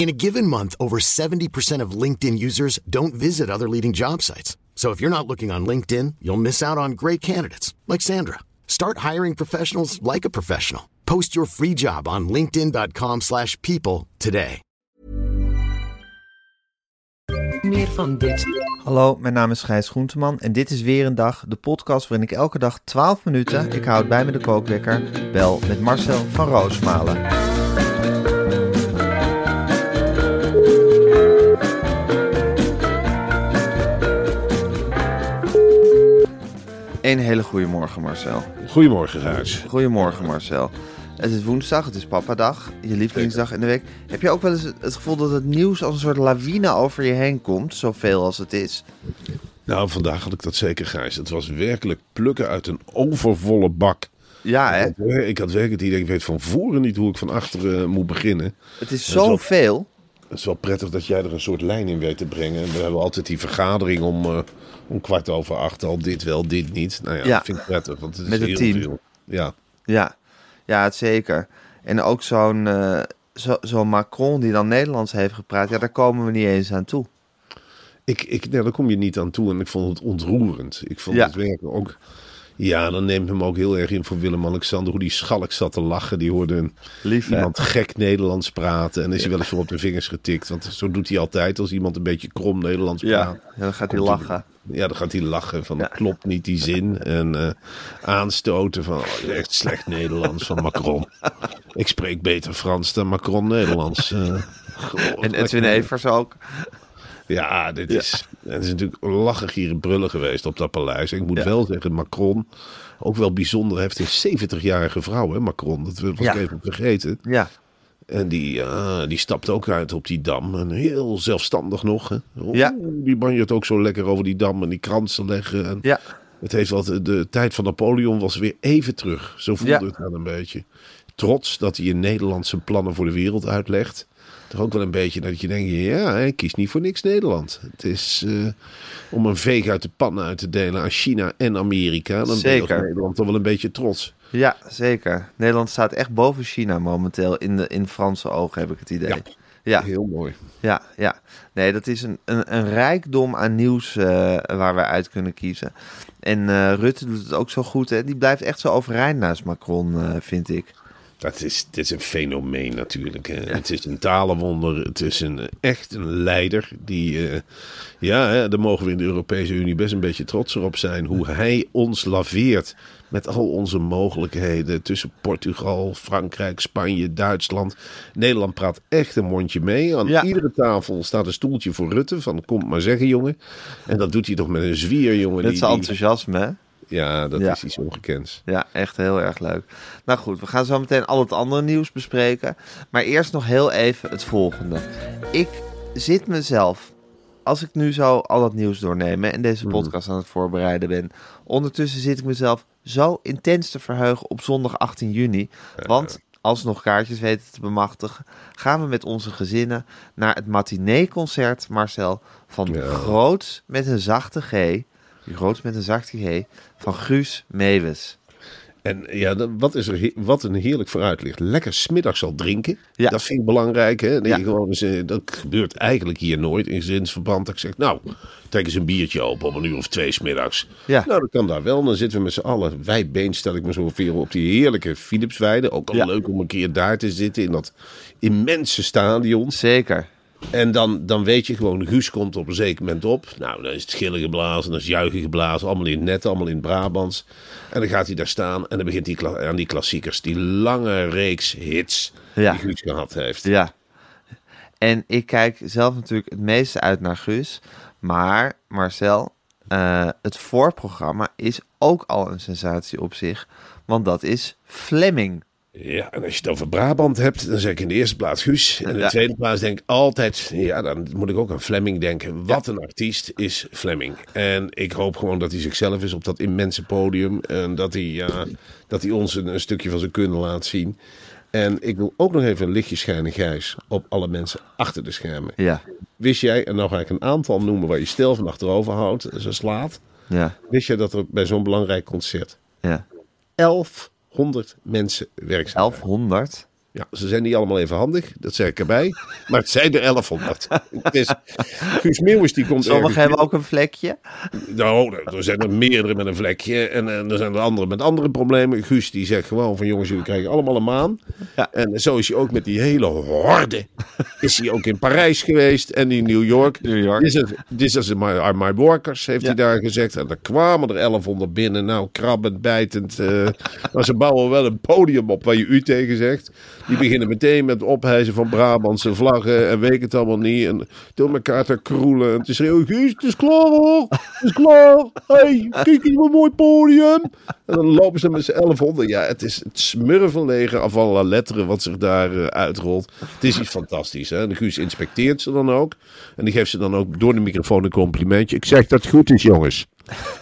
In a given month, over 70% of LinkedIn users don't visit other leading job sites. So if you're not looking on LinkedIn, you'll miss out on great candidates like Sandra. Start hiring professionals like a professional. Post your free job on linkedin.com/people today. Meer van dit. Hallo, mijn naam is Gijs Groenteman en dit is weer een dag, de podcast waarin ik elke dag 12 minuten, ik houd bij me de kookwekker, bel met Marcel van Roosmalen. Een hele goede morgen Marcel. Goedemorgen, Gijs. Goedemorgen Marcel. Het is woensdag, het is papadag, je lievelingsdag in de week. Heb je ook wel eens het gevoel dat het nieuws als een soort lawine over je heen komt, zoveel als het is? Nou, vandaag had ik dat zeker, Gijs. Het was werkelijk plukken uit een overvolle bak. Ja hè, Ik had werkelijk het idee, ik weet van voren niet hoe ik van achteren moet beginnen. het is zoveel. Het is wel prettig dat jij er een soort lijn in weet te brengen. We hebben altijd die vergadering om, eh, om kwart over acht al dit wel, dit niet. Nou ja, Ja. dat vind ik prettig, want het is Met het heel team. veel. Ja. Ja, ja het zeker. En ook zo'n eh, zo, zo'n Macron die dan Nederlands heeft gepraat, ja, daar komen we niet eens aan toe. Ik, ik, nou, daar kom je niet aan toe en ik vond het ontroerend. Ik vond Ja. het werkelijk ook... Ja, dan neemt hem ook heel erg in voor Willem-Alexander. Hoe die schalk zat te lachen. Die hoorde een, Lief, hè? iemand gek Nederlands praten. En is hij wel eens voor op de vingers getikt. Want zo doet hij altijd als iemand een beetje krom Nederlands praat. ja, dan gaat hij lachen. Ja, dan gaat hij lachen van dat klopt niet die zin. En eh, aanstoten van oh, echt slecht Nederlands van Macron. Ik spreek beter Frans dan Macron Nederlands. Goh, En Edwin Evers ook. Ja, dit is, het is natuurlijk lachen, gieren, brullen geweest op dat paleis. Ik moet Ja. wel zeggen, Macron, ook wel bijzonder, heeft een 70-jarige vrouw, hè, Macron. Dat was Ja. ik even vergeten. Ja, En die, ja, die stapt ook uit op die dam. En heel zelfstandig nog. Hè. Oeh, Ja. Die banjert ook zo lekker over die dam en die kransen leggen. En ja, Het heeft wat, de tijd van Napoleon was weer even terug. Zo voelde het dan een beetje. Trots dat hij in Nederland zijn plannen voor de wereld uitlegt. Toch ook wel een beetje dat je denkt, ja, hij kiest niet voor niks Nederland. Het is eh, om een veeg uit de pan uit te delen aan China en Amerika. Dan ben je Zeker. Nederland toch wel een beetje trots. ja, zeker. Nederland staat echt boven China momenteel in, de, in Franse ogen, heb ik het idee. Ja. Ja, Heel mooi. ja, ja. Nee, dat is een, een, een rijkdom aan nieuws eh, waar we uit kunnen kiezen. En eh, Rutte doet het ook zo goed, hè. Die blijft echt zo overeind naast Macron, vind ik. Dat is, dit is een fenomeen natuurlijk. Hè. Het is een talenwonder. Het is een, echt een leider. Die, eh, ja, hè, daar mogen we in de Europese Unie best een beetje trots op zijn. Hoe hij ons laveert met al onze mogelijkheden tussen Portugal, Frankrijk, Spanje, Duitsland. Nederland praat echt een mondje mee. Aan Ja. iedere tafel staat een stoeltje voor Rutte. Van kom maar zeggen, jongen. En dat doet hij toch met een zwier, jongen. Met zijn enthousiasme, hè. Ja, dat Ja. is iets ongekends. Ja, echt heel erg leuk. Nou goed, we gaan zo meteen al het andere nieuws bespreken. Maar eerst nog heel even het volgende. Ik zit mezelf, als ik nu zo al dat nieuws doorneem hè, en deze podcast aan het voorbereiden ben. Ondertussen zit ik mezelf zo intens te verheugen op zondag 18 juni. Want als nog kaartjes weten te bemachtigen, gaan we met onze gezinnen naar het matinee-concert, Marcel, van Ja. Groots met een zachte G. Groots met een zachte G van Guus Meeuwis. En ja, wat, is er, wat een heerlijk vooruitlicht. Lekker smiddags al drinken. Ja. Dat vind ik belangrijk. Hè? Dat, Ja. gewoon eens, eh, dat gebeurt eigenlijk hier nooit in gezinsverband. Dat ik zeg, nou, trek eens een biertje open om een uur of twee smiddags. Ja. Nou, dat kan daar wel. Dan zitten we met z'n allen. Wijdbeen stel ik me zo veel op die heerlijke Philipsweide. Ook al leuk om een keer daar te zitten in dat immense stadion. Zeker. En dan, dan weet je gewoon, Guus komt op een zeker moment op. Nou, dan is het gillen geblazen, dan is het juichen geblazen. Allemaal in het net, allemaal in het Brabants. En dan gaat hij daar staan en dan begint hij aan die klassiekers. Die lange reeks hits Ja. die Guus gehad heeft. Ja. En ik kijk zelf natuurlijk het meeste uit naar Guus. Maar Marcel, eh, het voorprogramma is ook al een sensatie op zich. Want dat is Fleming Ja, en als je het over Brabant hebt, dan zeg ik in de eerste plaats Guus. En in de Ja. tweede plaats denk ik altijd, ja, dan moet ik ook aan Fleming denken. Wat een artiest is Fleming. En ik hoop gewoon dat hij zichzelf is op dat immense podium. En dat hij, ja, dat hij ons een, een stukje van zijn kunnen laat zien. En ik wil ook nog even een lichtje schijnen, Gijs, op alle mensen achter de schermen. Ja, Wist jij, en nou ga ik een aantal noemen waar je stil van achterover houdt, zo slaat. ja, Wist jij dat er bij zo'n belangrijk concert ja. 1100 mensen werkzaam zijn? 1100. Ja, ze zijn niet allemaal even handig, dat zeg ik erbij. Maar het zijn er 1100. Het is, Guus Meeuwis die komt Sommigen hebben ook een vlekje. Nou, er zijn er meerdere met een vlekje. En, en er zijn er anderen met andere problemen. Guus die zegt gewoon van jongens, jullie krijgen allemaal een maan. Ja. En zo is hij ook met die hele horde. Is hij ook in Parijs geweest en in New York. New York. This is, this is my, my workers, heeft Ja. hij daar gezegd. En er kwamen er 1100 binnen. Nou, krabbend, bijtend. eh, maar ze bouwen wel een podium op waar je u tegen zegt. Die beginnen meteen met ophijzen van Brabantse vlaggen. En weet het allemaal niet. En door elkaar te kroelen. En te schreeuwen. Guus, het is klaar hoor. Het is klaar. hey, kijk eens wat mooi podium. En dan lopen ze met z'n 1100. Ja, het is het smurvenleger af alle letteren wat zich daar eh, uitrolt. Het is iets fantastisch. Hè? De Guus inspecteert ze dan ook. En die geeft ze dan ook door de microfoon een complimentje. Ik zeg dat het goed is, jongens.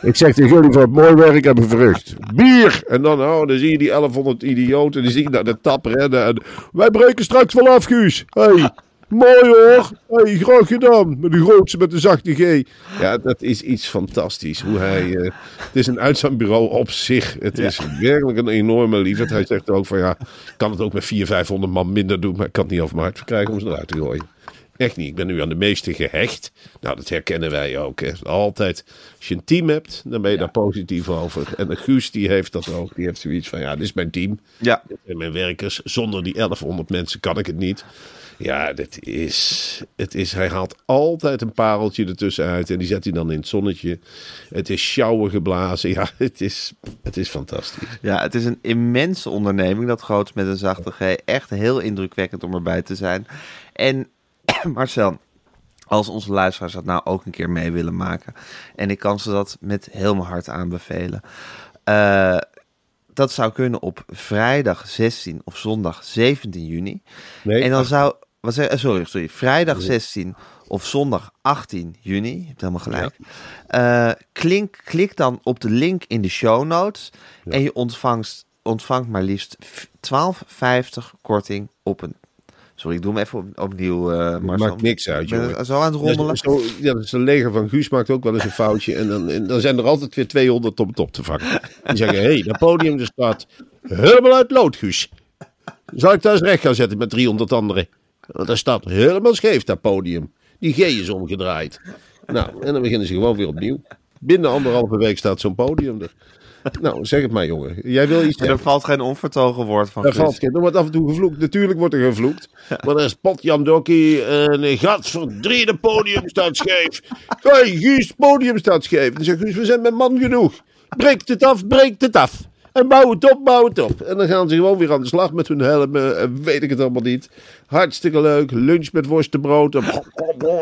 Ik zeg tegen jullie voor het mooi werk hebben verricht. Bier! En dan, oh, dan zie je die 1100 idioten. Die zie je naar de tap rennen. En wij breken straks wel af, Guus. Hey, mooi hoor. Hey, graag gedaan. Met de grootste met de zachte G. Ja, dat is iets fantastisch. Hoe hij, eh, het is een uitzendbureau op zich. Het is werkelijk een enorme liefde. Hij zegt ook van ja, ik kan het ook met 400, 500 man minder doen. Maar ik kan het niet over mijn hart verkrijgen om ze eruit te gooien. Echt niet. Ik ben nu aan de meeste gehecht. Nou, dat herkennen wij ook. Hè. Altijd. Als je een team hebt, dan ben je daar positief over. En de Guus die heeft dat ook. Die heeft zoiets van, ja, dit is mijn team. Ja. Dit zijn mijn werkers. Zonder die 1100 mensen kan ik het niet. Ja, dit is, het is... Hij haalt altijd een pareltje ertussenuit. En die zet hij dan in het zonnetje. Het is sjouwen geblazen. Ja, het is, het is fantastisch. Ja, het is een immense onderneming, dat groots met een zachte G. Echt heel indrukwekkend om erbij te zijn. En Marcel, als onze luisteraars dat nou ook een keer mee willen maken. En ik kan ze dat met heel mijn hart aanbevelen. Eh, dat zou kunnen op vrijdag 16 of zondag 17 juni. Nee, en dan zou. Wat zeg, eh, sorry, sorry. Vrijdag 16 of zondag 18 juni. Je hebt helemaal gelijk. Eh, klink, klik dan op de link in de show notes. En je ontvangt, ontvangt maar liefst v- 12,50 korting op een. Sorry, ik doe hem even op, opnieuw, Marcel. maakt niks uit, jongen. zo aan het rommelen. Ja, zo, ja, dat is een leger van Guus maakt ook wel eens een foutje. En dan, en dan zijn er altijd weer 200 om het op te vangen. Die zeggen, hé, hey, dat podium er staat helemaal uit lood, Guus. Zal ik eens recht gaan zetten met 300 anderen? Want dat staat helemaal scheef, dat podium. Die G is omgedraaid. Nou, en dan beginnen ze gewoon weer opnieuw. Binnen anderhalve week staat zo'n podium er. Nou, zeg het maar, jongen. Jij wil iets er valt geen onvertogen woord van Er valt geen. Er wordt af en toe gevloekt. Natuurlijk wordt er gevloekt. Maar er is Potjan Dokkie. Een gadverdrie, de podium staat scheef. Hey, Guus, podium staat scheef. Dan zegt Guus, we zijn met man genoeg. Breekt het af, breekt het af. En bouw het op, bouw het op. En dan gaan ze gewoon weer aan de slag met hun helmen. En weet ik het allemaal niet. Hartstikke leuk. Lunch met worstenbrood. En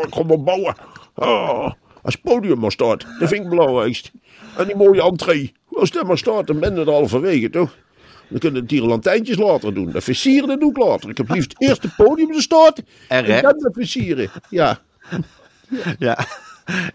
kom maar bouwen. Oh, als podium maar staat. Dat vind ik belangrijkst. En die mooie entree. Als dat maar staat, dan ben je er halverwege, toch? Dan kunnen de tierenlantijntjes later doen. Dat versieren dat doe ik later. Ik heb liefst eerst het podium er staat. En dan dat versieren. Ja. Ja,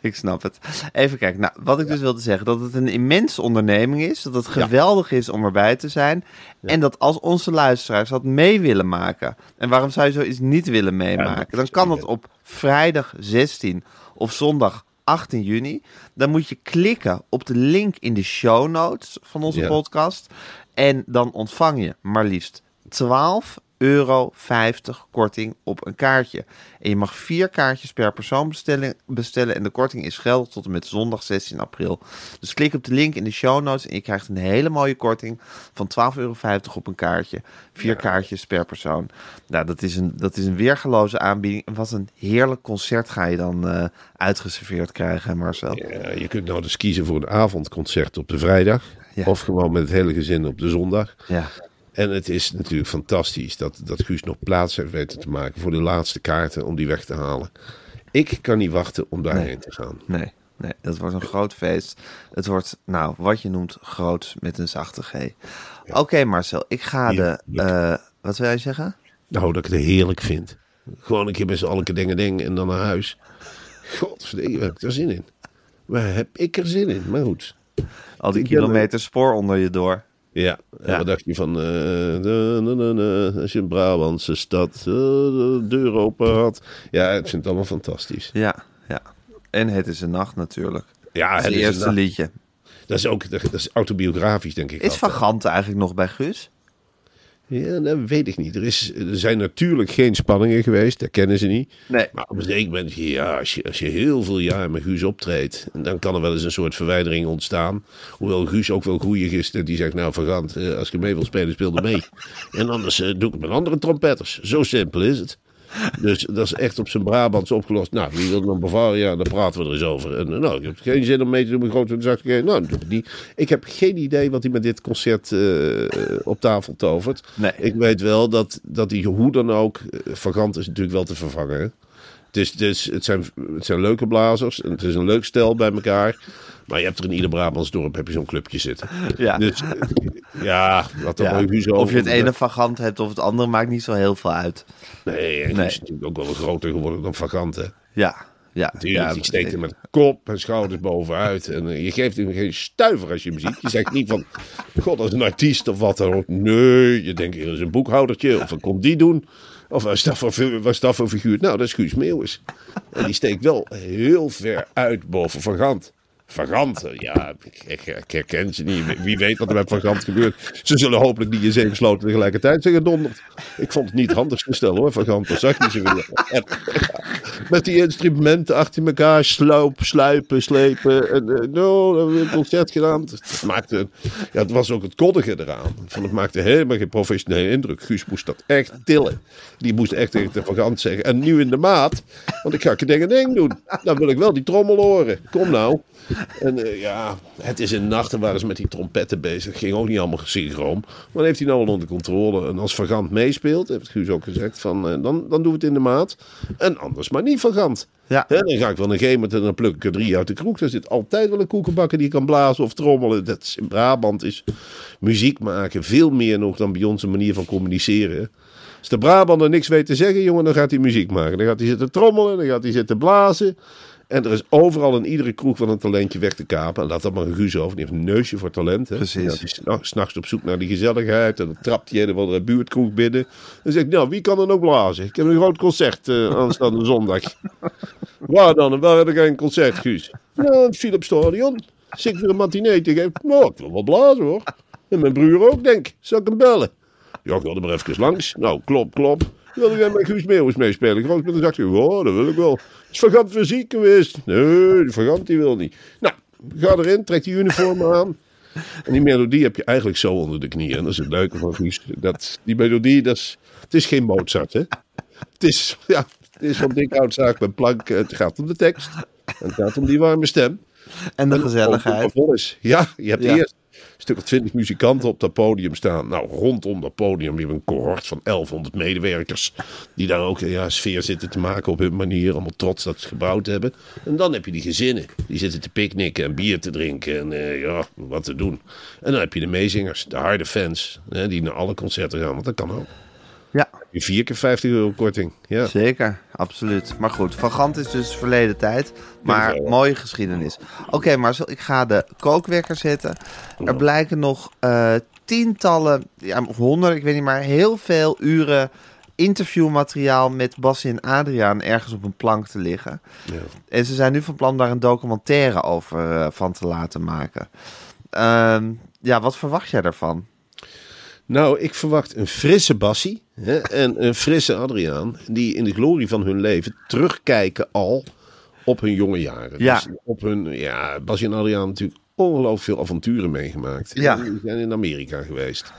ik snap het. Even kijken. Nou, wat ik dus wilde zeggen, dat het een immense onderneming is. Dat het geweldig is om erbij te zijn. En dat als onze luisteraars dat mee willen maken. En waarom zou je zoiets niet willen meemaken? Dan kan dat op vrijdag 16 of zondag 18 juni. Dan moet je klikken op de link in de show notes van onze Ja. podcast. En dan ontvang je maar liefst 12 euro 50 korting op een kaartje. En je mag vier kaartjes per persoon bestellen, bestellen en de korting is geldig tot en met zondag 16 april. Dus klik op de link in de show notes en je krijgt een hele mooie korting van 12,50 euro op een kaartje. Vier kaartjes per persoon. Nou, dat is een, dat is een weergeloze aanbieding. En wat een heerlijk concert ga je dan eh, uitgeserveerd krijgen, Marcel. Ja, je kunt nou dus kiezen voor een avondconcert op de vrijdag. Ja. Of gewoon met het hele gezin op de zondag. Ja. En het is natuurlijk fantastisch dat, dat Guus nog plaats heeft weten te maken voor de laatste kaarten om die weg te halen. Ik kan niet wachten om daarheen te gaan. Nee, Nee, dat wordt een groot feest. Het wordt, nou, wat je noemt, groot met een zachte G. Oké, Marcel, ik ga de... Eh, wat wil jij zeggen? Nou, dat ik het heerlijk vind. Gewoon een keer met z'n allen dingen ding en dan naar huis. Godverdomme, heb ik er zin in. Waar heb ik er zin in? Maar goed. Al die Ik ben, eh, kilometer spoor onder je door. Ja, en Ja. wat dacht je van... eh, na, als je een Brabantse stad eh, de deur open had. Ja, ik vind het allemaal fantastisch. Ja, ja. En Het is een nacht natuurlijk. Ja, het eerste liedje. dat is ook dat is autobiografisch, denk ik. Is altijd. Van Gant eigenlijk nog bij Guus? Ja, dat weet ik niet. Er, is, er zijn natuurlijk geen spanningen geweest, dat kennen ze niet. Nee. Maar op een zeker moment, ja, als je, als je heel veel jaar met Guus optreedt, dan kan er wel eens een soort verwijdering ontstaan. Hoewel Guus ook wel goeie is, die zegt, nou Vergant, eh, als je mee wilt spelen, speel er mee. en anders eh, doe ik het met andere trompetters. Zo simpel is het. Dus dat is echt op zijn Brabants opgelost. Nou, wie wil dan Bavaria? Dan praten we er eens over. En, nou, ik heb geen zin om mee te doen met grote zaken. Nou, ik die. Ik heb geen idee wat hij met dit concert eh, op tafel tovert. Nee. Ik weet wel dat, dat hij hoe dan ook... eh, Vagant is natuurlijk wel te vervangen. Hè? Het, is, het, zijn, het zijn leuke blazers. En het is een leuk stel bij elkaar. Maar je hebt er in ieder Brabants dorp heb je zo'n clubje zitten. Ja. Dus ja, wat dan Ja. Of je het ene Van Gant hebt of het andere maakt niet zo heel veel uit. Nee, en Nee. is natuurlijk ook wel groter geworden dan Vagant. Hè? Ja, ja. Natuurlijk, ja, die steekt er met kop en schouders bovenuit. En eh, je geeft hem geen stuiver als je hem ziet. Je zegt niet van, god, dat is een artiest of wat dan ook. Nee, je denkt, hier is een boekhoudertje. Of wat komt die doen? Of wat is dat voor, voor figuur? Nou, dat is Guus Meeuwis. En die steekt wel heel ver uit boven Van Gant. Van Gant, ja, ik, ik, herken ze niet. Wie- weet wat er met Van Gant gebeurt. Ze zullen hopelijk niet in zeven sloten tegelijkertijd gedonderd. Ik vond het niet het handigste stel hoor, Van Gant. Dat zag je ze weer. En, met die instrumenten achter elkaar, sloop, sluipen, slepen. En dan hebben we een concert gedaan. Het, maakte, ja, het was ook het koddige eraan. Van, het maakte helemaal geen professionele indruk. Guus moest dat echt tillen. Die moest echt tegen de vagant zeggen. En nu in de maat, want ik ga een ding en ding doen. Dan wil ik wel die trommel horen. Kom nou. En eh, ja, het is in nachten waren ze met die trompetten bezig. Ging ook niet allemaal synchroon. Maar heeft hij nou wel onder controle. En als Vagant meespeelt, heeft Guus ook gezegd, van, eh, dan, dan doen we het in de maat. En anders maar niet Vagant. Ja. Hè, dan ga ik wel een moment en dan pluk ik er drie uit de kroeg. Er zit altijd wel een koekenbakker die kan blazen of trommelen. Dat is, in Brabant is muziek maken veel meer nog dan bij ons een manier van communiceren. Als de Brabander niks weet te zeggen, jongen, dan gaat hij muziek maken. Dan gaat hij zitten trommelen, dan gaat hij zitten blazen. En er is overal in iedere kroeg wel een talentje weg te kapen. En laat dat maar een Guus over. Die heeft een neusje voor talent. Hè? Precies. Ja, die is s'na- s'nachts op zoek naar die gezelligheid. En dan trapt hij een of andere buurtkroeg binnen. En zegt, nou, wie kan er nog blazen? Ik heb een groot concert eh, aanstaande zondag. Waar dan? En waar heb ik een concert, Guus? Ja, het Philips Stadion. Zit weer een matinee te geven? Nou, ik wil wel blazen, hoor. En mijn broer ook, denk ik. Zal ik hem bellen? Ja, ik wil er maar even langs. Nou, klop, klop. Wil jij met Guus Meeuwis meespelen? Met een zakje. Ja, dat wil ik wel. Is Vagant fysiek geweest? Nee, Vagant die wil niet. Nou, ga erin, trek die uniform aan. En die melodie heb je eigenlijk zo onder de knieën. En dat is het leuke van Guus. Dat, die melodie, dat is, het is geen Mozart, hè. Het is, ja, het is van dik met plank. Het gaat om de tekst. En het gaat om die warme stem. En de En gezelligheid. is. Ja, je hebt Ja. eerst stuk of twintig muzikanten op dat podium staan. Nou, rondom dat podium weer een cohort van 1100 medewerkers. Die daar ook ja, sfeer zitten te maken op hun manier. Allemaal trots dat ze gebouwd hebben. En dan heb je die gezinnen. Die zitten te picknicken en bier te drinken. En eh, ja, wat te doen. En dan heb je de meezingers, de harde fans. Die naar alle concerten gaan. Want dat kan ook. Ja, Je vier keer 50 euro korting. Ja. zeker. Absoluut. Maar goed, Van Gant is dus verleden tijd. Maar mooie geschiedenis. Oké, Marcel, ik ga de kookwekker zetten. Er blijken nog eh, tientallen, ja, of honderden, ik weet niet, maar heel veel uren interviewmateriaal met Bassie en Adriaan ergens op een plank te liggen. Ja. En ze zijn nu van plan daar een documentaire over eh, van te laten maken. Ehm, ja, wat verwacht jij daarvan? Nou, ik verwacht een frisse Bassie hè, en een frisse Adriaan. Die in de glorie van hun leven terugkijken al op hun jonge jaren. Ja. Dus op hun, ja, Bassie en Adriaan natuurlijk ongelooflijk veel avonturen meegemaakt. Ja. Die zijn in Amerika geweest.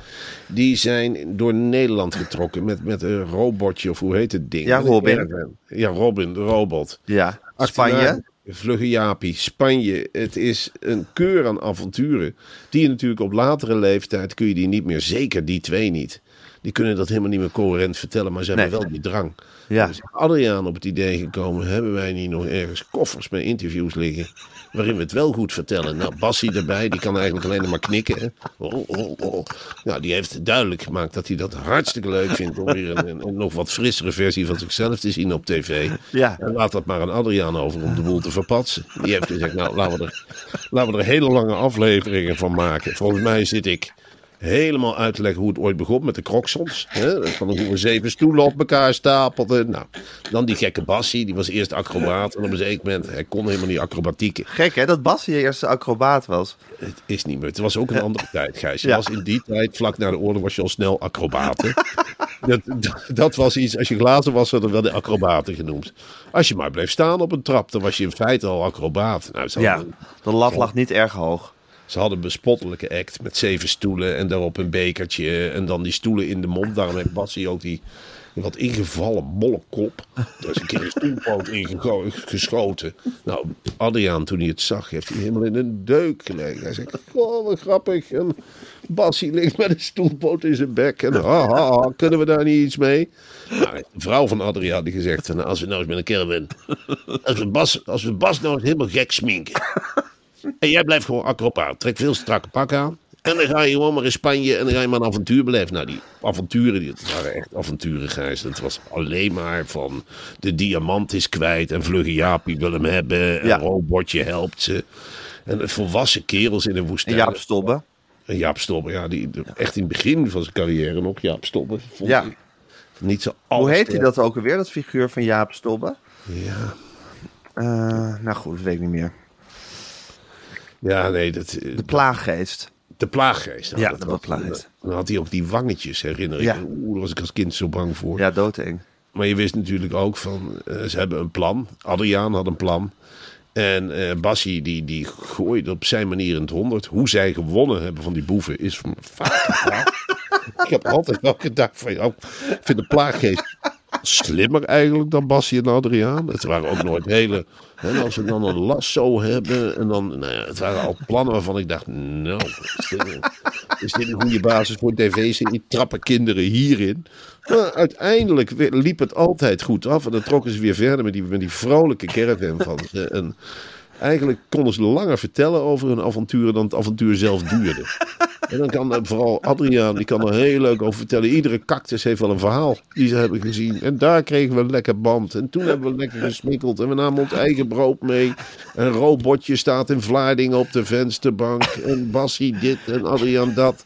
Die zijn door Nederland getrokken met, met een robotje of hoe heet het ding? Ja, Robin. Ja, Robin, de robot. Ja, Spanje. Vlugge Jaapie, Spanje. Het is een keur aan avonturen. Die je natuurlijk op latere leeftijd kun je die niet meer. Zeker die twee niet. Die kunnen dat helemaal niet meer coherent vertellen, maar ze hebben Nee. wel die drang. Ja. Dus Adriaan op het idee gekomen, hebben wij niet nog ergens koffers met interviews liggen, waarin we het wel goed vertellen. Nou, Bassie erbij, die kan eigenlijk alleen maar knikken. Hè? Oh, oh, oh. Nou, die heeft duidelijk gemaakt dat hij dat hartstikke leuk vindt om weer een, een- een nog wat frissere versie van zichzelf te zien op tv. Ja. En laat dat maar aan Adriaan over om de boel te verpatsen. Die heeft gezegd, nou, laten we er, laten we er hele lange afleveringen van maken. Volgens mij zit ik helemaal uit te leggen hoe het ooit begon met de kroksons. Hè? Van hoe we zeven stoelen op elkaar stapelden. Nou, dan die gekke Bassie, die was eerst acrobaat. En op een zeker moment, hij kon helemaal niet acrobatieken. Gek hè, dat Bas je eerste acrobaat was. Het is niet meer. Het was ook een andere tijd, Gijs. Je Ja. was in die tijd, vlak na de oorlog, was je al snel acrobaten. dat, dat, dat was iets, als je glazen was, werden wel de acrobaten genoemd. Als je maar bleef staan op een trap, dan was je in feite al acrobaat. Nou, Ja, de lat lag niet erg hoog. Ze hadden een bespottelijke act met zeven stoelen en daarop een bekertje. En dan die stoelen in de mond. Daarom heeft Bassie ook die wat ingevallen bolle kop. Daar is een keer een stoelpoot ingeschoten. Nou, Adriaan, toen hij het zag, heeft hij helemaal in een deuk gelegen. Hij zegt, oh, wat grappig. En Bassie ligt met een stoelpoot in zijn bek. En ha, ha, ha, kunnen we daar niet iets mee? Nou, de vrouw van Adriaan die gezegd, nou, als we nou eens met een caravan... Als Bas, als we Bas nou eens helemaal gek sminken... En jij blijft gewoon acrobaat. Trek veel strakke pak aan. En dan ga je gewoon maar in Spanje en dan ga je maar een avontuur beleven. Nou, die avonturen, die, waren echt avonturen, Gijs. Het was alleen maar van de diamant is kwijt en vlugge Jaapie wil hem hebben. En Ja. robotje helpt ze. En volwassen kerels in de En woestijn. Jaap Stobbe. En Jaap Stobbe, ja, die, de- echt in het begin van zijn carrière nog. Jaap Stobbe. Vond Ja. ik niet zo Hoe heet hij dat ook alweer, dat figuur van Jaap Stobbe? Ja. Eh, nou goed, dat weet ik niet meer. Ja, nee, dat, eh, De plaaggeest. de plaaggeest. Nou, Ja, dat de plaaggeest. Dan had hij ook die wangetjes, herinner ik. Ja. Oeh, daar was ik als kind zo bang voor. Ja, doodeng. Maar je wist natuurlijk ook van, eh, ze hebben een plan. Adriaan had een plan. En eh Bassie die, die gooide op zijn manier in het honderd. Hoe zij gewonnen hebben van die boeven is van verhaal. Ik heb altijd wel gedacht van, oh, ik vind de plaaggeest slimmer eigenlijk dan Bassie en Adriaan. Het waren ook nooit hele... Als we dan een lasso hebben en dan... Nou ja, het waren al plannen waarvan ik dacht, nou, is dit, een- goede basis voor een tv-serie? Trappen kinderen hierin? Maar uiteindelijk liep het altijd goed af. En dan trokken ze weer verder met die, met die vrolijke caravan van ze. En eigenlijk konden ze langer vertellen over hun avonturen dan het avontuur zelf duurde. En dan kan eh, vooral Adriaan, die kan er heel leuk over vertellen. Iedere cactus heeft wel een verhaal die ze hebben gezien. En daar kregen we een lekker band. En toen hebben we lekker gesmikkeld. En we namen ons eigen brood mee. Een robotje staat in Vlaardingen op de vensterbank. En Bassie dit en Adriaan dat.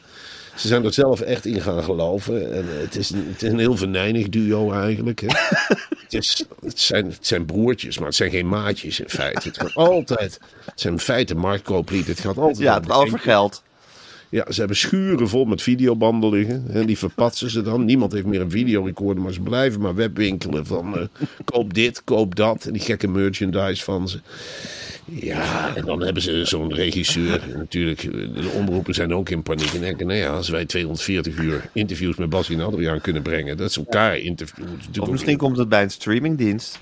Ze zijn er zelf echt in gaan geloven. En eh, het is een, het is een heel venijnig duo eigenlijk. Hè. het, is, het, zijn, het zijn broertjes, maar het zijn geen maatjes in feite. Het gaat altijd... Het zijn in feite marktkooplieden. Het gaat altijd Ja, het gaat over geld. Ja, ze hebben schuren vol met videobanden liggen. En die verpatsen ze dan. Niemand heeft meer een videorecorder, maar ze blijven maar webwinkelen van eh, koop dit, koop dat. En die gekke merchandise van ze. Ja, en dan hebben ze zo'n regisseur. Natuurlijk, de omroepen zijn ook in paniek. En denken, nou ja, als wij 240 uur interviews met Bas en Adriaan kunnen brengen. Dat ze elkaar interviewen. is Of misschien komt het bij een streamingdienst.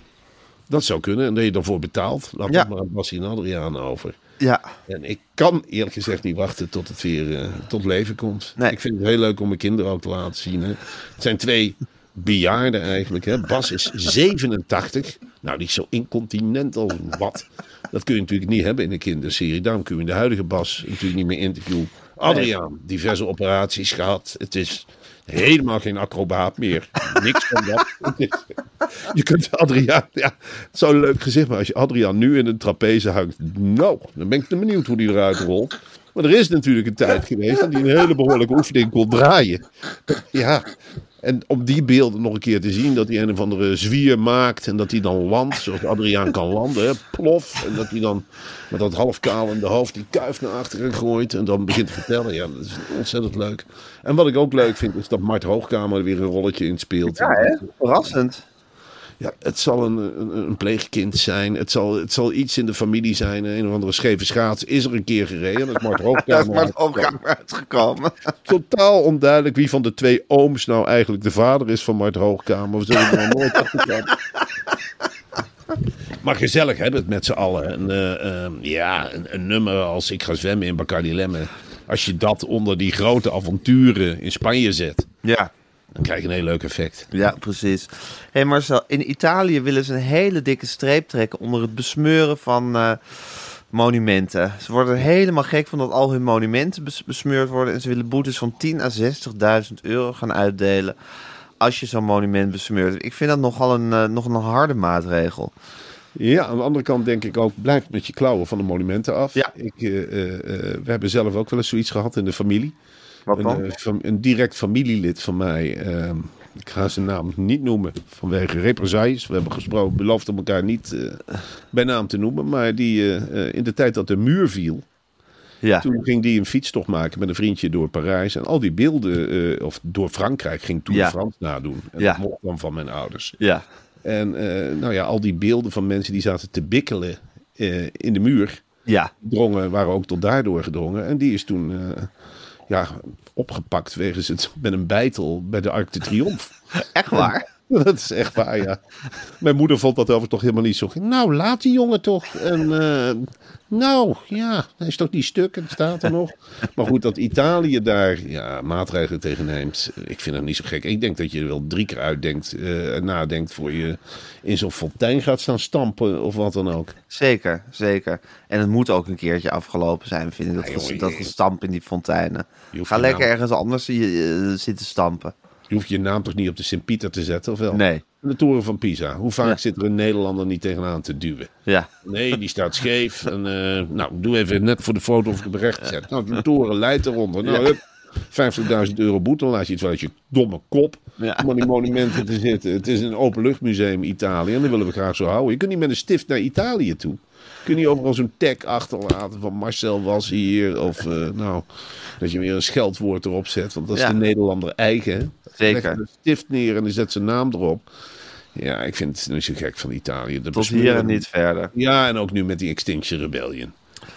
Dat zou kunnen. En dat je daarvoor betaalt. Laat Ja. dat maar aan Bas en Adriaan over. Ja, En ik kan eerlijk gezegd niet wachten tot het weer eh, tot leven komt. Nee. Ik vind het heel leuk om mijn kinderen ook te laten zien. Hè. Het zijn twee bejaarden eigenlijk. Hè. Bas is 87. Nou, die is zo incontinent als wat. Dat kun je natuurlijk niet hebben in een kinderserie. Daarom kun je de huidige Bas natuurlijk niet meer interviewen. Adriaan, diverse operaties gehad. Het is helemaal geen acrobaat meer. Niks van dat. Je kunt Adriaan, ja, het een leuk gezicht maar als je Adriaan nu in een trapeze hangt. Nou, dan ben ik benieuwd hoe die eruit rolt. Maar er is natuurlijk een tijd geweest dat hij een hele behoorlijke oefening kon draaien. Ja, en om die beelden nog een keer te zien, dat hij een of andere zwier maakt en dat hij dan landt, zoals Adriaan kan landen, plof. En dat hij dan met dat half kaal in de hoofd die kuif naar achteren gooit en dan begint te vertellen. Ja, dat is ontzettend leuk. En wat ik ook leuk vind, is dat Mart Hoogkamer er weer een rolletje in speelt. ja verrassend. Ja, het zal een, een, een pleegkind zijn. Het zal, het zal iets in de familie zijn. Een of andere scheve schaats is er een keer gereden. Dat is Mart Hoogkamer. uitgekomen. Totaal onduidelijk wie van de twee ooms nou eigenlijk de vader is van Mart Hoogkamer. We zullen er nooit achterkomen. Maar gezellig hebben het met z'n allen. En, eh, eh, ja, een, een nummer als Ik ga zwemmen in Bacardi Lemme. Als je dat onder die grote avonturen in Spanje zet. Ja, Dan krijg je een heel leuk effect. Ja, precies. Hé hey Marcel, in Italië willen ze een hele dikke streep trekken onder het besmeuren van eh, monumenten. Ze worden helemaal gek van dat al hun monumenten bes- besmeurd worden. En ze willen boetes van 10.000 à 60.000 euro gaan uitdelen als je zo'n monument besmeurt. Ik vind dat nogal een, eh, nog een harde maatregel. Ja, aan de andere kant denk ik ook, blijf met je klauwen van de monumenten af. Ja. Ik, eh, we hebben zelf ook wel eens zoiets gehad in de familie. Wat dan? eh, een direct familielid van mij, ehm, ik ga zijn naam niet noemen vanwege represailles. We hebben gesproken, beloofd om elkaar niet eh, bij naam te noemen. Maar die eh, in de tijd dat de muur viel, ja. toen ging die een fietstocht maken met een vriendje door Parijs. En al die beelden, of door Frankrijk, ging Ja. de France nadoen. En Ja. dat mocht dan van mijn ouders. Ja. En nou ja, al die beelden van mensen die zaten te bikkelen in de muur, Ja. drongen, waren ook tot daardoor gedrongen. En die is toen ja, opgepakt wegens het met een bijtel bij de Arc de Triomphe. Echt waar? Dat is echt waar, ja. Mijn moeder vond dat over toch helemaal niet zo. Nou, laat die jongen toch. En, eh, nou, ja, hij is toch niet stuk, het staat er nog. Maar goed, dat Italië daar ja, maatregelen tegen neemt, ik vind dat niet zo gek. Ik denk dat je er wel drie keer uitdenkt eh, en nadenkt voor je in zo'n fontein gaat staan stampen of wat dan ook. Zeker, zeker. En het moet ook een keertje afgelopen zijn, vind ik. Dat, Ja, jongen, dat gestamp in die fonteinen. Ga lekker ergens anders eh, zitten stampen. Je hoeft je naam toch niet op de Sint-Pieter te zetten, of wel? Nee. De toren van Pisa. Hoe vaak Ja. zit er een Nederlander niet tegenaan te duwen? Ja, Nee, die staat scheef. En, eh, nou, doe even net voor de foto of ik hem recht zet. Nou, de toren leidt eronder. Nou, hup, 50.000 euro boete. Dan laat je iets wel uit je domme kop. Ja. Om aan die monumenten te zitten. Het is een openluchtmuseum Italië. En dat willen we graag zo houden. Je kunt niet met een stift naar Italië toe. Je kunt niet overal zo'n tag achterlaten van Marcel was hier. Of eh, nou, dat je weer een scheldwoord erop zet. Want dat is Ja. de Nederlander eigen. Zeker. Leg een stift neer en die zet zijn naam erop. Ja, ik vind het niet zo gek van Italië. De tot hier en niet verder. ja, en ook nu met die Extinction Rebellion.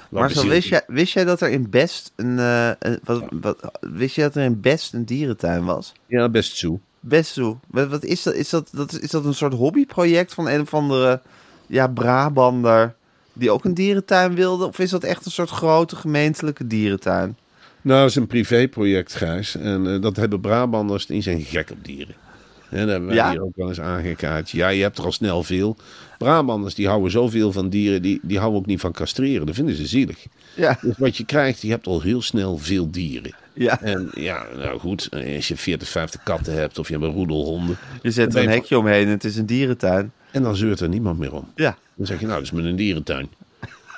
Marcel, wist jij, wist jij dat er in Best een, eh, wat, wat, wist jij dat er in Best een dierentuin was? Ja, best zo. Best zo. Wat, wat is dat? Is dat, dat? is dat een soort hobbyproject van een of andere ja, Brabander die ook een dierentuin wilde? Of is dat echt een soort grote gemeentelijke dierentuin? Nou, dat is een privéproject, Gijs. En eh, dat hebben Brabanders, die zijn gek op dieren. En dat hebben wij Ja? hier ook wel eens aangekaart. Ja, je hebt er al snel veel. Brabanders, die houden zoveel van dieren, die, die houden ook niet van castreren. Dat vinden ze zielig. Ja, Dus wat je krijgt, je hebt al heel snel veel dieren. ja. En ja, nou goed, als je 40, 50 katten hebt of je hebt een roedelhonden. je zet er een je hekje omheen en het is een dierentuin. En dan zeurt er niemand meer om. Ja, Dan zeg je, nou, dat is met een dierentuin.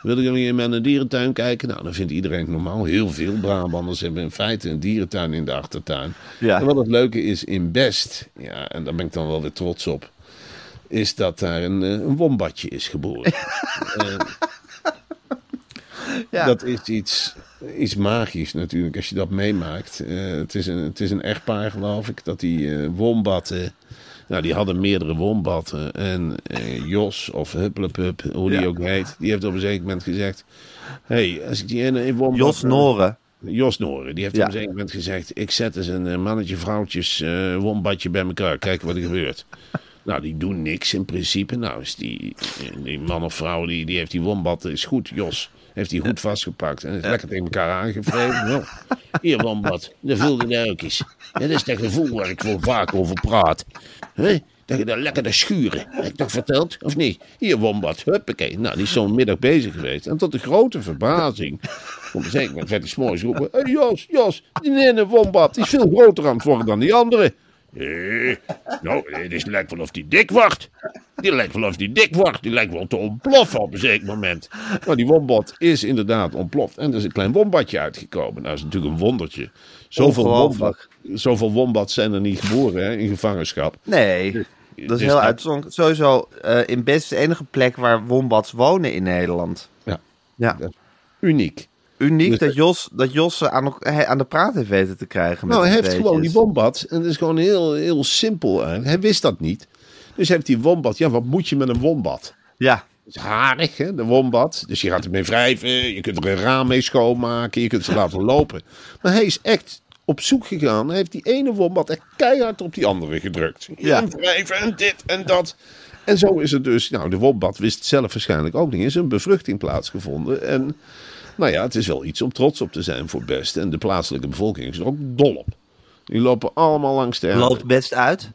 Willen jullie in mijn dierentuin kijken? Nou, dan vindt iedereen normaal. Heel veel Brabanders hebben in feite een dierentuin in de achtertuin. Ja. En wat het leuke is in Best, ja, en daar ben ik dan wel weer trots op, is dat daar een, eh, een wombatje is geboren. Eh, ja. Dat is iets, iets magisch natuurlijk, als je dat meemaakt. Eh, het, is een, het is een echtpaar, geloof ik, dat die wombatten... Nou, die hadden meerdere wombatten. En eh, Jos, of Hupplepup, hoe die Ja. ook heet, die heeft op een zeker moment gezegd... Hé, hey, als ik die ene in wombat... Jos Noren. Jos Noren, die heeft Ja. op een zeker moment gezegd... ik zet eens een mannetje, vrouwtjes, eh wombatje bij elkaar. Kijken wat er gebeurt. Nou, die doen niks in principe. Nou, is die, die man of vrouw, die, die heeft die wombat, is goed. Jos heeft die goed vastgepakt. En is lekker tegen elkaar aangevreven. Nou, hier, wombat, dat voelde je ook eens. Dat is dat gevoel waar ik voor vaak over praat. Dat je daar lekker de schuren. Heb ik toch verteld? Of niet? Hier, wombat, huppakee. Nou, die is zo'n middag bezig geweest. En tot de grote verbazing... Op een zeker moment werd s'morgens roepen... Hé hey Jos, Jos, die ene wombat die is veel groter aan het worden dan die andere. Eh, nou, het is lijkt wel of die dik wordt. Die lijkt wel of die dik wordt. Die lijkt wel te ontploffen op een zeker moment. Nou, die wombat is inderdaad ontploft. En er is een klein wombatje uitgekomen. Nou, dat is natuurlijk een wondertje. Zoveel, wombat, zoveel wombats zijn er niet geboren hè, in gevangenschap. Nee, dat is Dus heel uitzonderlijk. Sowieso eh, in Best de enige plek waar wombats wonen in Nederland. Ja, Ja, uniek. Uniek Dus- dat Jos, dat Jos aan, aan de praat heeft weten te krijgen. Met Nou, hij heeft gewoon die wombat. En dat is gewoon heel, heel simpel. eigenlijk. Hij wist dat niet. Dus hij heeft die wombat. Ja, wat moet je met een wombat? Ja, Het is harig, hè, de wombat. Dus je gaat ermee wrijven. Je kunt er een raam mee schoonmaken. Je kunt ze laten lopen. Maar hij is echt op zoek gegaan. Hij heeft die ene wombat echt keihard op die andere gedrukt. Ja. En wrijven en dit en dat. En zo is het dus. Nou, de wombat wist het zelf waarschijnlijk ook niet. Er is een bevruchting plaatsgevonden. En nou ja, het is wel iets om trots op te zijn voor best. En de plaatselijke bevolking is er ook dol op. Die lopen allemaal langs de. Loopt best uit.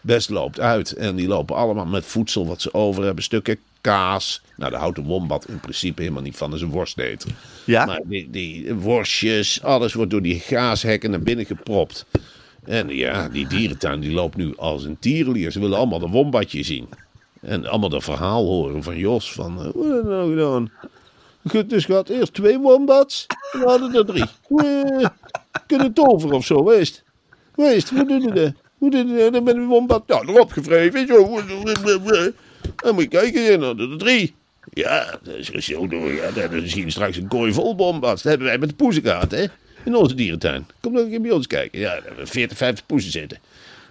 Best loopt uit. En die lopen allemaal met voedsel wat ze over hebben. Stukken kaas. Nou, daar houdt de wombat in principe helemaal niet van. Dat is een worsteter. Ja. Maar die, die worstjes, alles wordt door die gaashekken naar binnen gepropt. En ja, die dierentuin die loopt nu als een tierenlier. Ze willen allemaal de wombatje zien. En allemaal dat verhaal horen van Jos. Van, heb je nou gedaan? Goed, dus gaat eerst twee wombats. En dan hadden er drie. Eh, kunnen toveren of zo, weest. Weest, hoe doe je dat? Hoe doe je dat? Dan ben je wombat. Ja, erop gevreven. Dan moet je kijken, en hadden er drie. Ja, dat is zo door. Ja, dan zien we straks een kooi vol wombats. Dat hebben wij met de poezen hè? In onze dierentuin. Kom dan een keer bij ons kijken. Ja, daar hebben we 40, 50 poezen zitten.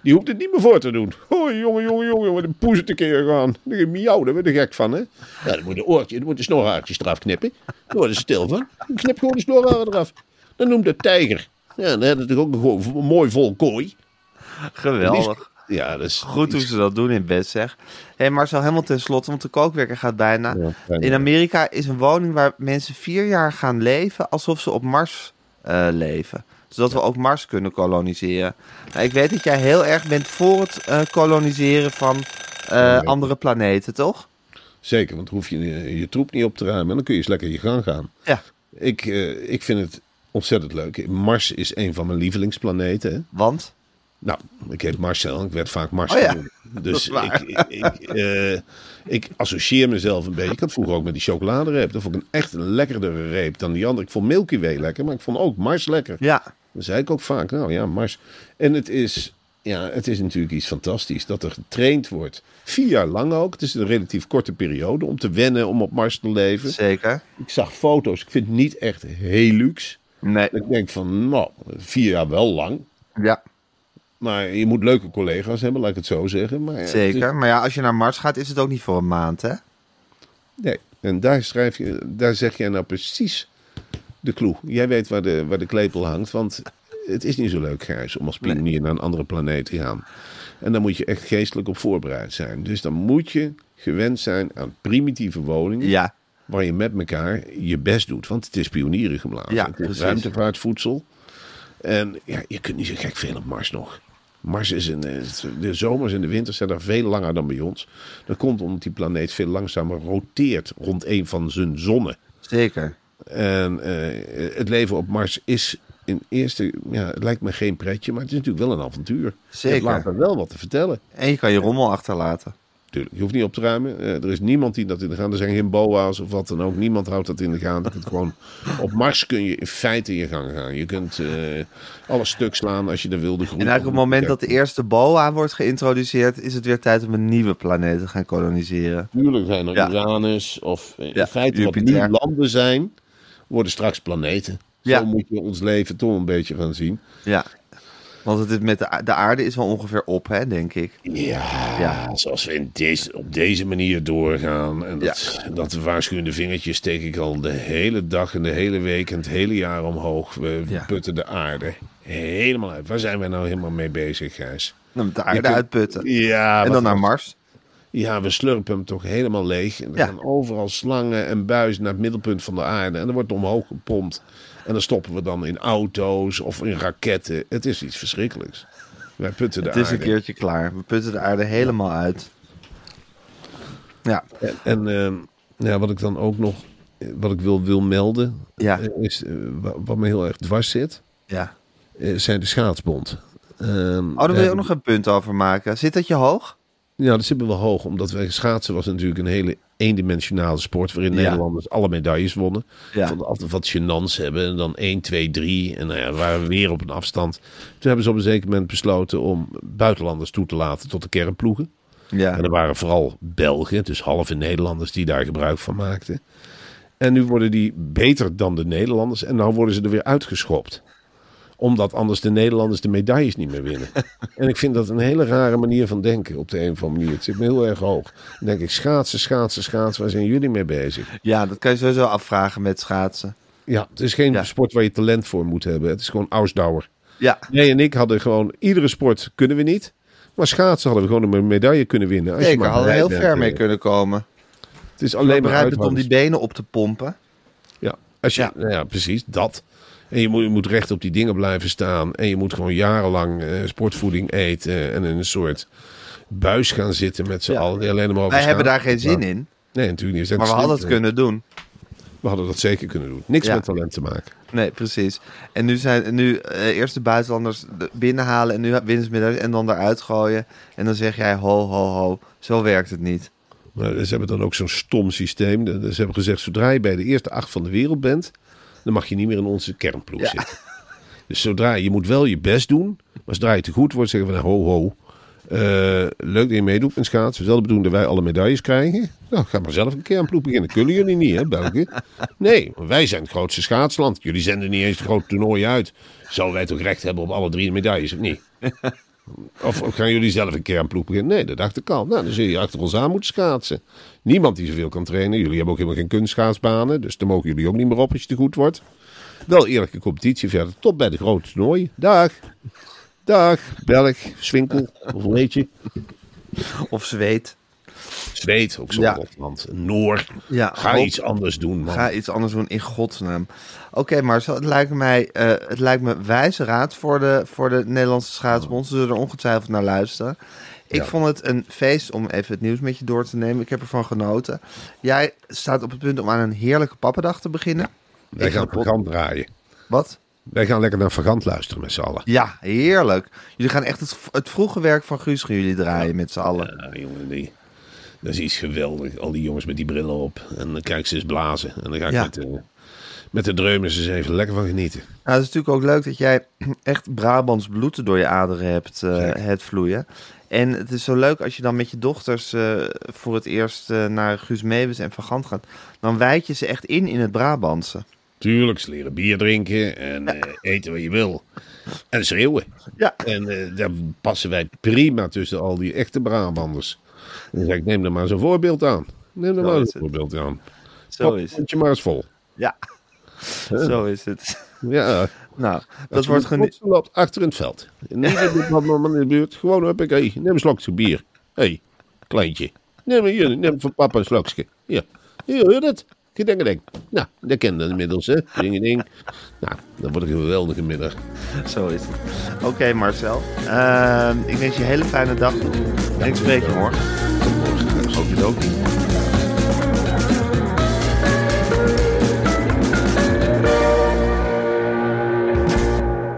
Die hoeft het niet meer voor te doen. Oh, jongen, jongen, jongen, met een poezen tekeer gaan. Miauw, daar ben je gek van, hè? Ja, dan moet een oortje, dan moet de snorhaartjes eraf knippen. Daar worden ze stil van. Dan knip gewoon de snorharen eraf. Dan noemt het tijger. Ja, dan hebben we toch ook gewoon een mooi vol kooi. Geweldig. Ja, dat is Goed hoe ze dat doen in bed, zeg. Hé hey Marcel, helemaal tenslotte, want de kookwerker gaat bijna. Ja, bijna. In Amerika is een woning waar mensen vier jaar gaan leven alsof ze op Mars eh, leven. Zodat we ook Mars kunnen koloniseren. Nou, ik weet dat jij heel erg bent voor het eh, koloniseren van eh, andere planeten, toch? Zeker, want hoef je je, je troep niet op te ruimen. En dan kun je eens lekker je gang gaan. Ja. Ik, eh, ik vind het ontzettend leuk. Mars is een van mijn lievelingsplaneten. Hè? Want? Nou, ik heet Marcel. Ik werd vaak Mars Oh ja, dat Dus ik, ik, ik, eh, ik associeer mezelf een beetje. Ik had vroeger ook met die chocoladereep. Dat vond ik een echt een lekkerdere reep dan die andere. Ik vond Milky Way lekker, maar ik vond ook Mars lekker. Ja, Dan zei ik ook vaak, nou ja, Mars. En het is, ja, het is natuurlijk iets fantastisch dat er getraind wordt. Vier jaar lang ook. Het is een relatief korte periode om te wennen om op Mars te leven. zeker. Ik zag foto's. Ik vind het niet echt heel luxe. Nee. Ik denk van, nou, vier jaar wel lang. Ja, Maar je moet leuke collega's hebben, laat ik het zo zeggen. Maar, ja, is- zeker. Maar ja, als je naar Mars gaat, is het ook niet voor een maand, hè? nee, en daar, schrijf je, daar zeg jij nou precies de clue. Jij weet waar de, waar de klepel hangt, want het is niet zo leuk, Gijs, om als pionier naar een andere planeet te gaan. En dan moet je echt geestelijk op voorbereid zijn. Dus dan moet je gewend zijn aan primitieve woningen, Ja, waar je met elkaar je best doet. Want het is pionieren geblazen. Ja, het is precies. ruimtevaartvoedsel. En ja, je kunt niet zo gek veel op Mars nog. Mars is een, eh, de zomers en de winters zijn daar veel langer dan bij ons. Dat komt omdat die planeet veel langzamer roteert rond een van zijn zonnen. zeker. En eh, het leven op Mars is in eerste, ja, het lijkt me geen pretje, maar het is natuurlijk wel een avontuur. Zeker. Het laat er wel wat te vertellen. En je kan je rommel achterlaten. Tuurlijk, je hoeft niet op te ruimen. Eh, er is niemand die dat in de gaten. Er zijn geen boa's of wat dan ook. Niemand houdt dat in de gaten. Kunt gewoon op Mars kun je in feite je gang gaan. Je kunt eh, alles stuk slaan als je er wilde. En eigenlijk op het moment dat de eerste boa wordt geïntroduceerd, is het weer tijd om een nieuwe planeet te gaan koloniseren. Tuurlijk zijn er Ja. Uranus of in Ja, feite wat nu Jupiter. landen zijn, worden straks planeten. Ja. Zo moet je ons leven toch een beetje gaan zien. Ja. Want het is met de, de aarde is wel ongeveer op, hè, denk ik. Ja, Ja. zoals we in deze, op deze manier doorgaan. En dat, dat waarschuwende vingertje steek ik al de hele dag en de hele week en het hele jaar omhoog. We Ja. putten de aarde helemaal uit. Waar zijn wij nou helemaal mee bezig, Gijs? Met de aarde uitputten. Ja, en dan naar Mars. Ja, we slurpen hem toch helemaal leeg. En er Ja. gaan overal slangen en buizen naar het middelpunt van de aarde. En dan wordt omhoog gepompt. En dan stoppen we dan in auto's of in raketten. Het is iets verschrikkelijks. Wij putten de Het is een aarde. keertje klaar. We putten de aarde helemaal uit. Ja, En, en ehm, ja, wat ik dan ook nog eh, wat ik wil, wil melden, Ja. eh, is eh, wa- wat me heel erg dwars zit, ja. zijn de schaatsbond. Ehm, Oh, daar wil je ook nog een punt over maken. Zit dat je hoog? Ja, dat zit me wel hoog, omdat wij schaatsen was natuurlijk een hele eendimensionale sport waarin Ja. Nederlanders alle medailles wonnen. Ja. Van altijd wat gênants hebben en dan 1, 2, 3 en nou ja, waren we weer op een afstand. Toen hebben ze op een zeker moment besloten om buitenlanders toe te laten tot de kernploegen. Ja. En er waren vooral Belgen, dus halve Nederlanders, die daar gebruik van maakten. En nu worden die beter dan de Nederlanders en nou worden ze er weer uitgeschopt. Omdat anders de Nederlanders de medailles niet meer winnen. en ik vind dat een hele rare manier van denken op de een of andere manier. Het zit me heel erg hoog. Dan denk ik, schaatsen, schaatsen, schaatsen, waar zijn jullie mee bezig? ja, dat kan je sowieso afvragen met schaatsen. Ja, het is geen Ja. sport waar je talent voor moet hebben. Het is gewoon ausdauer. Ja, Jij en ik hadden gewoon, iedere sport kunnen we niet. Maar schaatsen hadden we gewoon een medaille kunnen winnen. Als je zeker. Hadden we heel ver mee kunnen komen. Het is Alleen maar bereid bent om die benen op te pompen. Ja, als je, Ja. Nou ja, precies, dat. En je moet, je moet recht op die dingen blijven staan. En je moet gewoon jarenlang eh, sportvoeding eten. En in een soort buis gaan zitten met z'n Ja. allen. Alleen maar Wij hebben daar geen zin in, Nee, natuurlijk niet. Maar we hadden het kunnen doen. We hadden dat zeker kunnen doen. Niks Ja. met talent te maken. Nee, precies. En nu zijn nu eh, eerst de buitenlanders de- binnenhalen en nu winstmedailles en dan eruit gooien. En dan zeg jij ho, ho, ho. Zo werkt het niet. Maar ze hebben dan ook zo'n stom systeem. Ze hebben gezegd, zodra je bij de eerste acht van de wereld bent... dan mag je niet meer in onze kernploeg Ja. zitten. Dus zodra je moet wel je best doen... maar zodra je te goed wordt, zeggen we... ho, ho, eh, leuk dat je meedoet met schaatsen. Wel de bedoeling dat wij alle medailles krijgen. Nou, ga maar zelf een kernploeg beginnen. Kunnen jullie niet, hè, België? Nee, wij zijn het grootste schaatsland. Jullie zenden niet eens de grote toernooien uit. Zouden wij toch recht hebben op alle drie de medailles, of niet? Of, gaan jullie zelf een kernploeg beginnen? Nee, dat dacht ik al. Nou, dan zul je achter ons aan moeten schaatsen. Niemand die zoveel kan trainen. Jullie hebben ook helemaal geen kunstschaatsbanen. Dus daar mogen jullie ook niet meer op als je te goed wordt. Wel eerlijke competitie verder. Tot bij de grote toernooien. Dag. Dag. Belg. Swinkel. Of heet je? Of zweet. Zweed. Ook zo'n Ja. land. Noor. Ja, Ga iets anders doen, man. Ga iets anders doen in godsnaam. Oké, maar het lijkt, mij, eh, het lijkt me wijze raad voor de, voor de Nederlandse schaatsbond. Ze zullen er ongetwijfeld naar luisteren. Ik Ja. vond het een feest om even het nieuws met je door te nemen. Ik heb ervan genoten. Jij staat op het punt om aan een heerlijke pappendag te beginnen. Wij Ik gaan Vagant draaien. Wat? Wij gaan lekker naar Vagant luisteren met z'n allen. Ja, heerlijk. Jullie gaan echt het, het vroege werk van Guus gaan jullie draaien met z'n allen. Ja, jongen, die, dat is iets geweldig. Al die jongens met die brillen op. En dan kijk ze eens blazen. En dan ga ik Ja. met, de, met de dreumers eens even lekker van genieten. Nou, het is natuurlijk ook leuk dat jij echt Brabants bloed door je aderen hebt eh, het vloeien. En het is zo leuk als je dan met je dochters eh, voor het eerst eh, naar Guus Meeuwis en Van Gant gaat. Dan wijd je ze echt in in het Brabantse. Tuurlijk, ze leren bier drinken en eten wat je wil. En schreeuwen. Ja. En daar passen wij prima tussen al die echte Brabanders. Dan zeg ik, neem er maar eens een voorbeeld aan. Neem er Zo maar is een het. voorbeeld aan. Zo is het. je maar eens vol. Ja, zo is het. Ja, Nou, dat wordt goed loopt achter in het veld. Niet dat wat man in de buurt. Gewoon, heb ik, hey, neem een slokje bier. Hé, hey, kleintje. Neem, hier, neem van papa een slokje. Hier, hier, hoor je dat? Gedeng, gedeng. Nou, dat ken je inmiddels, hè. Ding, ding. Nou, dat wordt een geweldige middag. Zo is het. Oké, Marcel. Ehm, ik wens je een hele fijne dag toe. En ik spreek je morgen. Okidoki.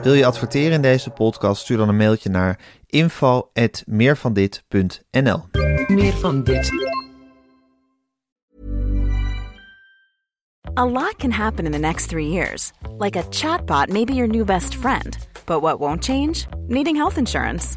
Wil je adverteren in deze podcast? Stuur dan een mailtje naar info.meervandit.nl Meer van dit. A lot can happen in the next three years. Like a chatbot may be your new best friend. But what won't change? Needing health insurance.